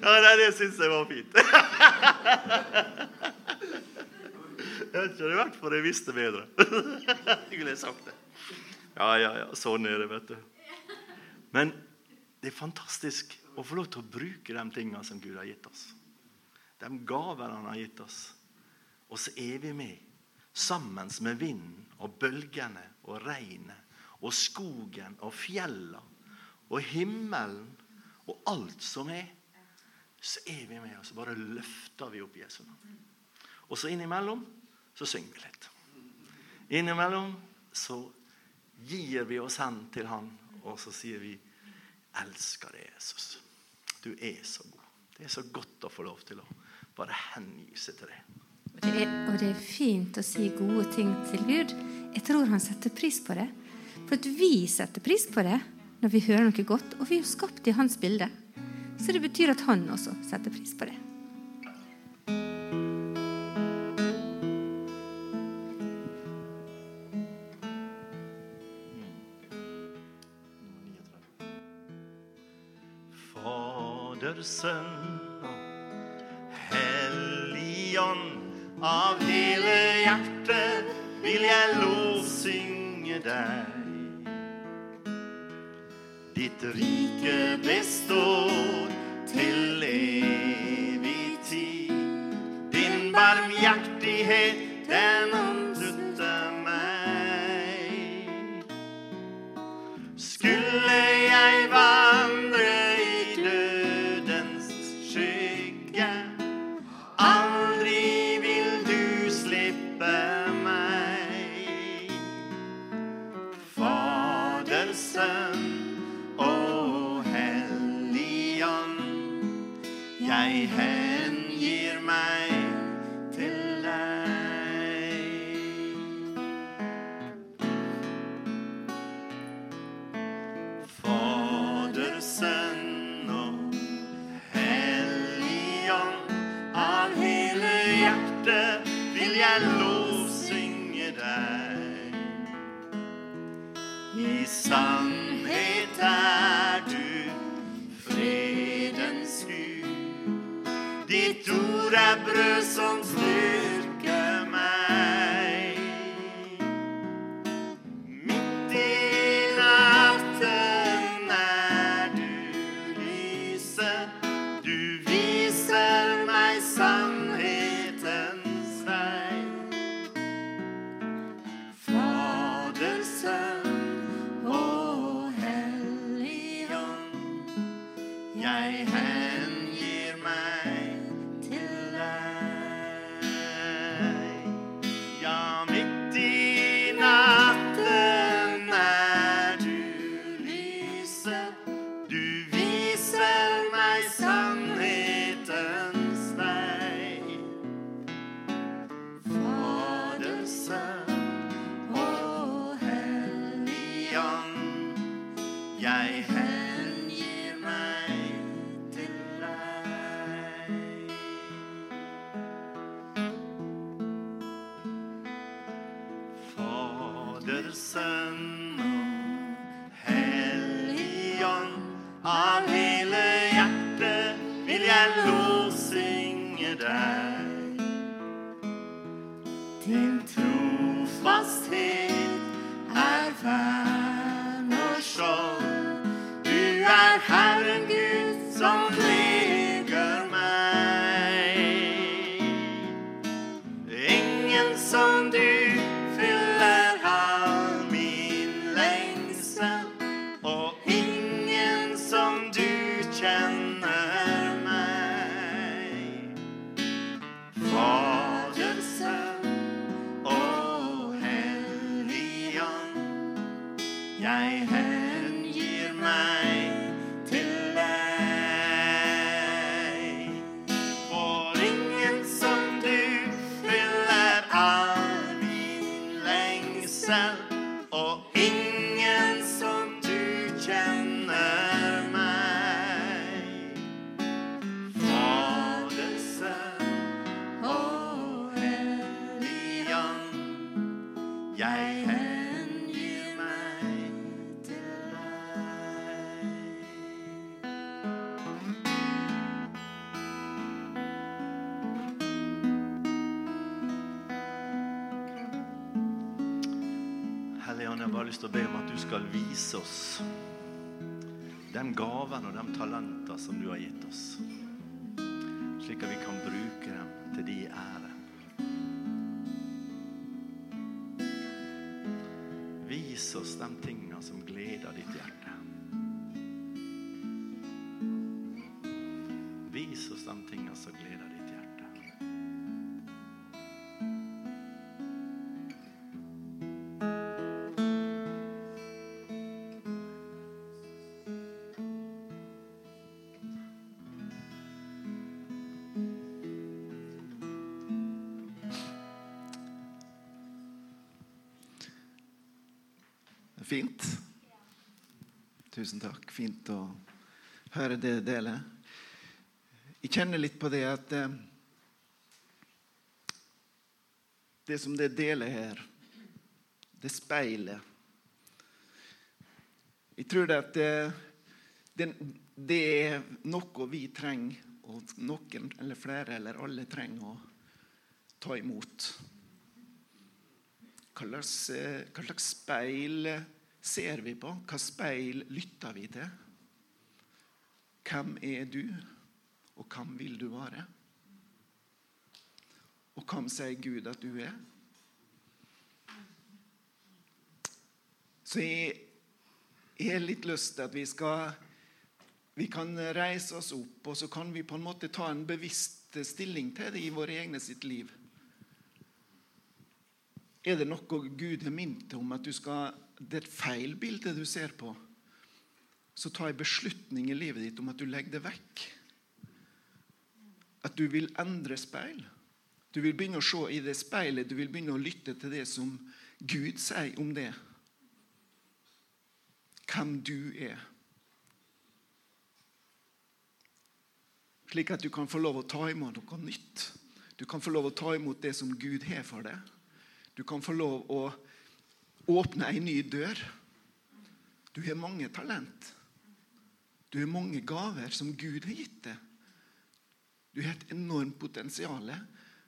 ja, nei, det syns jeg var fint. Jeg vet ikke det vært for jeg visste bedre. Jeg sagt det. Ja, ja, ja. Sånn er det, vet du. Men det er fantastisk å få lov til å bruke de tingene som Gud har gitt oss. De gavene han har gitt oss. Og så er vi med sammen med vinden og bølgene og regnet og skogen og fjellene og himmelen og alt som er. Så er vi med, og så bare løfter vi opp Jesu navn. Og så innimellom så synger vi litt. Innimellom så gir vi oss hen til han, og så sier vi elsker deg, Jesus. Du er så god. Det er så godt å få lov til å bare hengi seg til det. Det, er, og det er fint å si gode ting til Gud. Jeg tror han setter pris på det. For at vi setter pris på det når vi hører noe godt. Og vi er jo skapt i hans bilde. Så det betyr at han også setter pris på det. Fader, Sønn Hellig Ånd, av hele hjertet vil jeg lovsynge deg. Ditt rike består skal vise oss de gavene og de talenter som du har gitt oss, slik at vi kan bruke dem til din ære. Vis oss de tingene som gleder ditt hjerte. Fint. Tusen takk. Fint å høre det delet. Jeg kjenner litt på det at eh, Det som det deler her, det speilet Jeg tror det at det, det, det er noe vi trenger, og noen eller flere eller alle trenger å ta imot. Hva slags, eh, hva slags speil ser vi på? Hva speil lytter vi til? Hvem er du, og hvem vil du være? Og hvem sier Gud at du er? Så jeg, jeg har litt lyst til at vi skal vi kan reise oss opp, og så kan vi på en måte ta en bevisst stilling til det i våre egne sitt liv. Er det noe Gud har minnet om at du skal, det er et feil bilde du ser på, så ta en beslutning i livet ditt om at du legger det vekk. At du vil endre speil. Du vil begynne å se i det speilet, du vil begynne å lytte til det som Gud sier om det. Hvem du er. Slik at du kan få lov å ta imot noe nytt. Du kan få lov å ta imot det som Gud har for deg. Du kan få lov å åpne ei ny dør. Du har mange talent. Du har mange gaver som Gud har gitt deg. Du har et enormt potensial,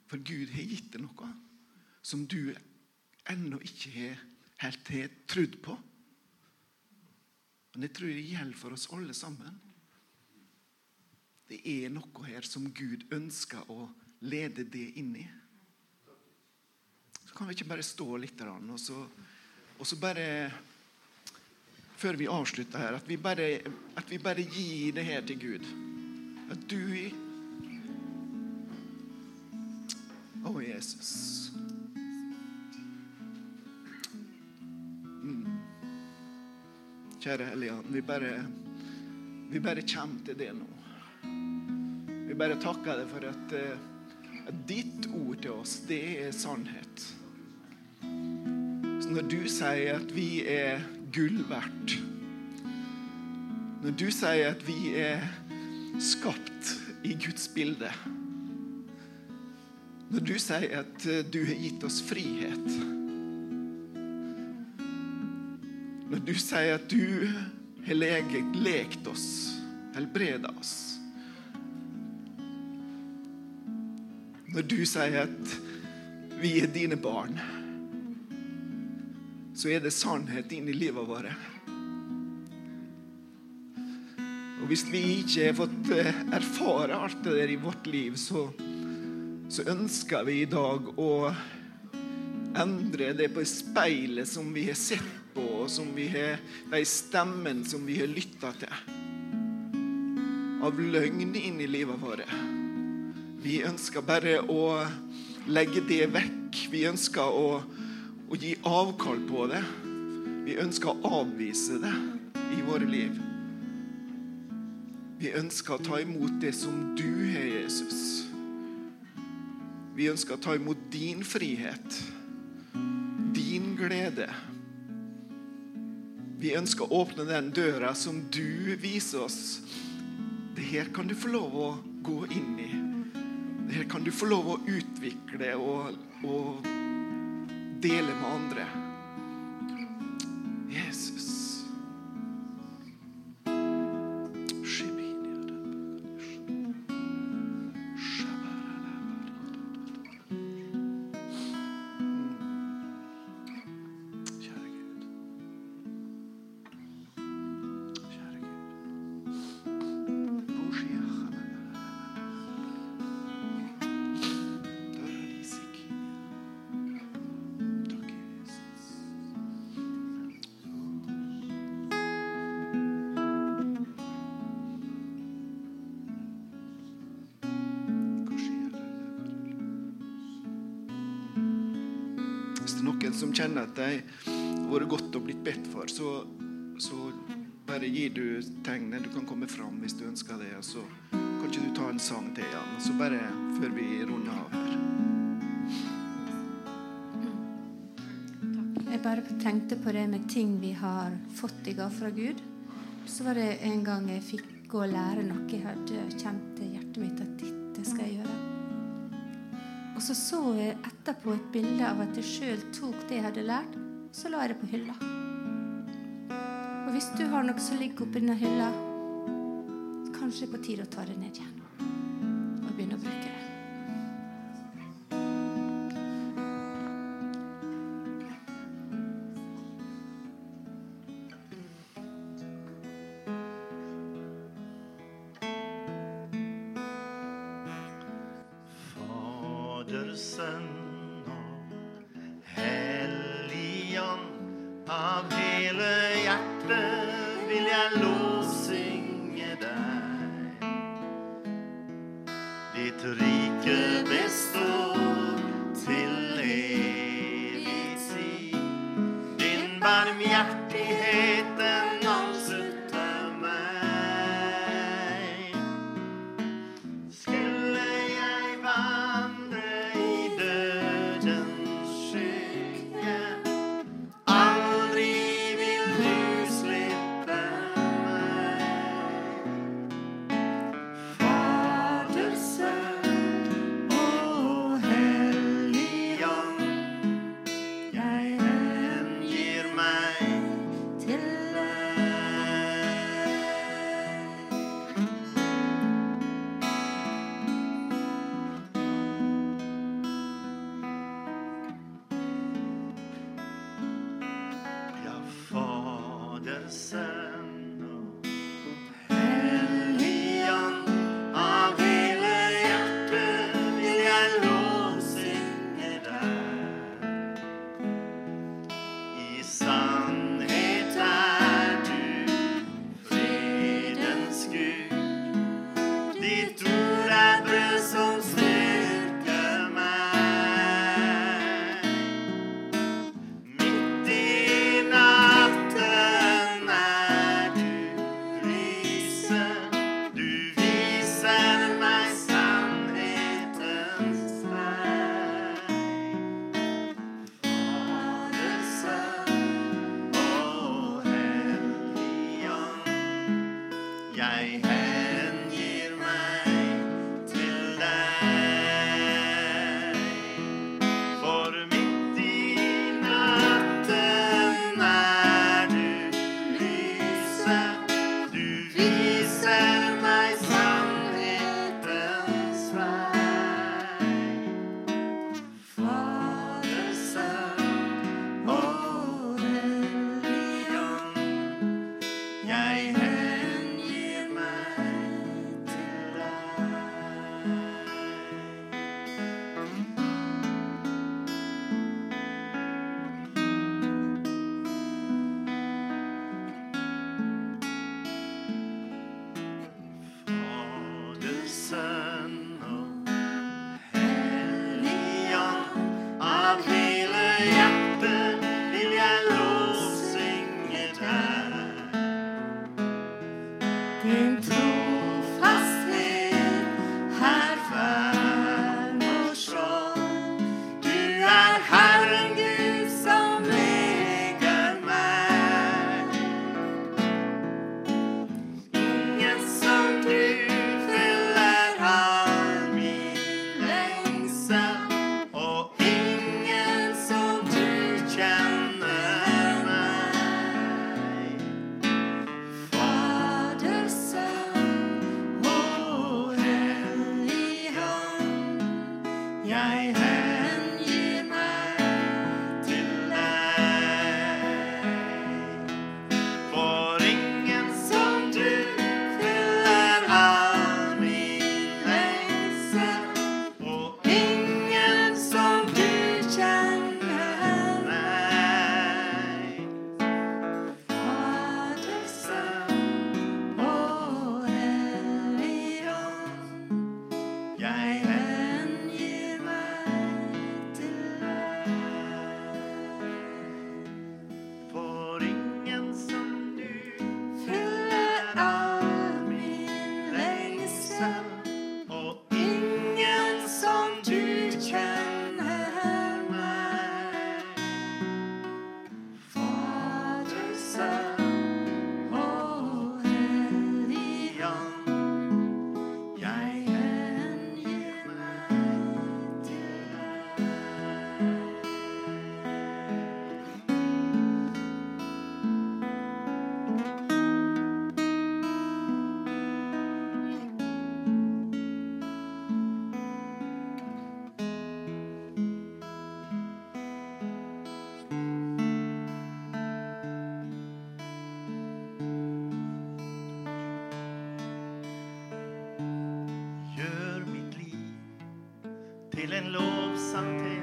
for Gud har gitt deg noe som du ennå ikke har helt har trodd på. Men jeg tror det gjelder for oss alle sammen. Det er noe her som Gud ønsker å lede det inn i. Så kan vi ikke bare stå litt og så, og så bare Før vi avslutter her, at vi, bare, at vi bare gir det her til Gud. At du Å, Jesus. Mm. Kjære Hellige vi bare, vi bare kommer til det nå. Vi bare takker deg for at, eh, at ditt ord til oss, det er sannhet. Så når du sier at vi er gull verdt, Når du sier at vi er skapt i Guds bilde. Når du sier at eh, du har gitt oss frihet. Når du sier at du har lege, lekt oss, helbreda oss. Når du sier at vi er dine barn, så er det sannhet inn i livet vårt. Og hvis vi ikke har fått eh, erfare alt det der i vårt liv, så, så ønsker vi i dag å endre det på speilet som vi har sett på, og som vi har, de stemmene som vi har lytta til. Av løgn inn i livet vårt. Vi ønsker bare å legge det vekk. Vi ønsker å, å gi avkall på det. Vi ønsker å avvise det i våre liv. Vi ønsker å ta imot det som du har, Jesus. Vi ønsker å ta imot din frihet, din glede. Vi ønsker å åpne den døra som du viser oss. Det her kan du få lov å gå inn i. Det her kan du få lov å utvikle og, og dele med andre. Og så kan ikke du ta en sang til, Jan. Så bare før vi runder av her. Jeg bare tenkte på det med ting vi har fått i gave fra Gud. Så var det en gang jeg fikk gå og lære noe. Jeg hadde kjent i hjertet mitt at dette skal jeg gjøre. Og så så jeg etterpå et bilde av at jeg sjøl tok det jeg hadde lært, så la jeg det på hylla. Og hvis du har noe som ligger oppi denne hylla, kanskje på tide å ta det ned igjen. Til en lovsang til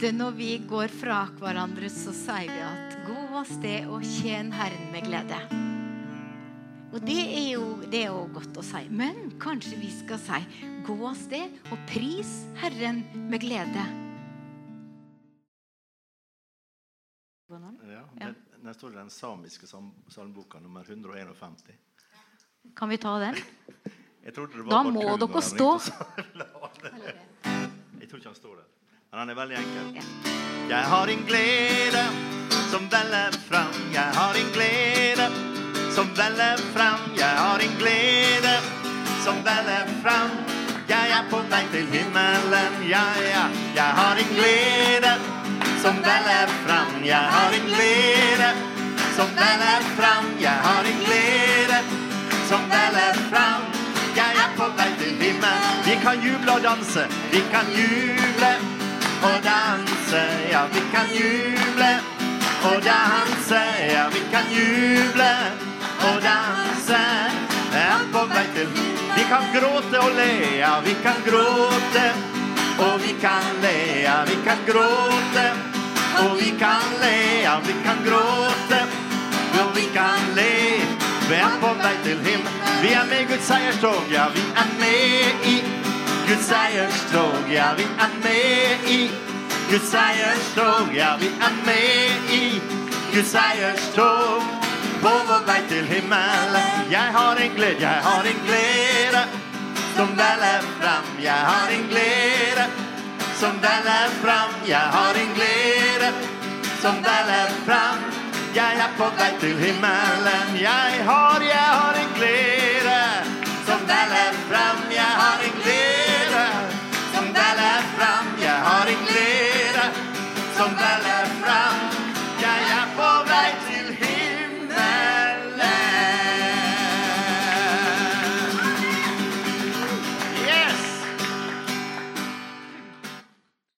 Ofte når vi går fra hverandre, så sier vi at 'gå av sted og tjen Herren med glede'. Og det er, jo, det er jo godt å si. Men kanskje vi skal si 'gå av sted og pris Herren med glede'. Ja, der, der står den samiske sam- salmeboka nummer 151. Kan vi ta den? <laughs> Jeg det var Da må dere stå. <laughs> Jeg tror ikke han står der. Men han er veldig enkel. Jeg har en glede som veller fram. Jeg har en glede som veller fram. Jeg har en glede som veller fram. Jeg er på vei til himmelen, ja, ja. Jeg har en glede som veller fram. Jeg har en glede som veller fram. Jeg har en glede som veller fram. Jeg er på vei til himmelen. Vi kan juble og danse. Vi kan juble og danse. Ja, vi kan juble og danse. Ja, vi kan juble og danse. Er på vei til Vi kan gråte og le. Ja, vi kan gråte og vi kan le. Ja, vi kan gråte og vi kan le. Ja, vi kan gråte og vi kan le. Vi er på vei til himmelen. Vi er med i Guds seierstog, ja, vi er med i Guds seierstog, ja, vi er med i. Guds seierstog, ja, vi er med i. Guds seierstog på vår vei til himmelen. Jeg har en glede, jeg har en glede som veller fram. Jeg har en glede som veller fram. Jeg har en glede som veller fram. Jeg er på vei til himmelen. Jeg har, jeg har en glede som veller fram. Jeg har en glede fram, jeg har en glede.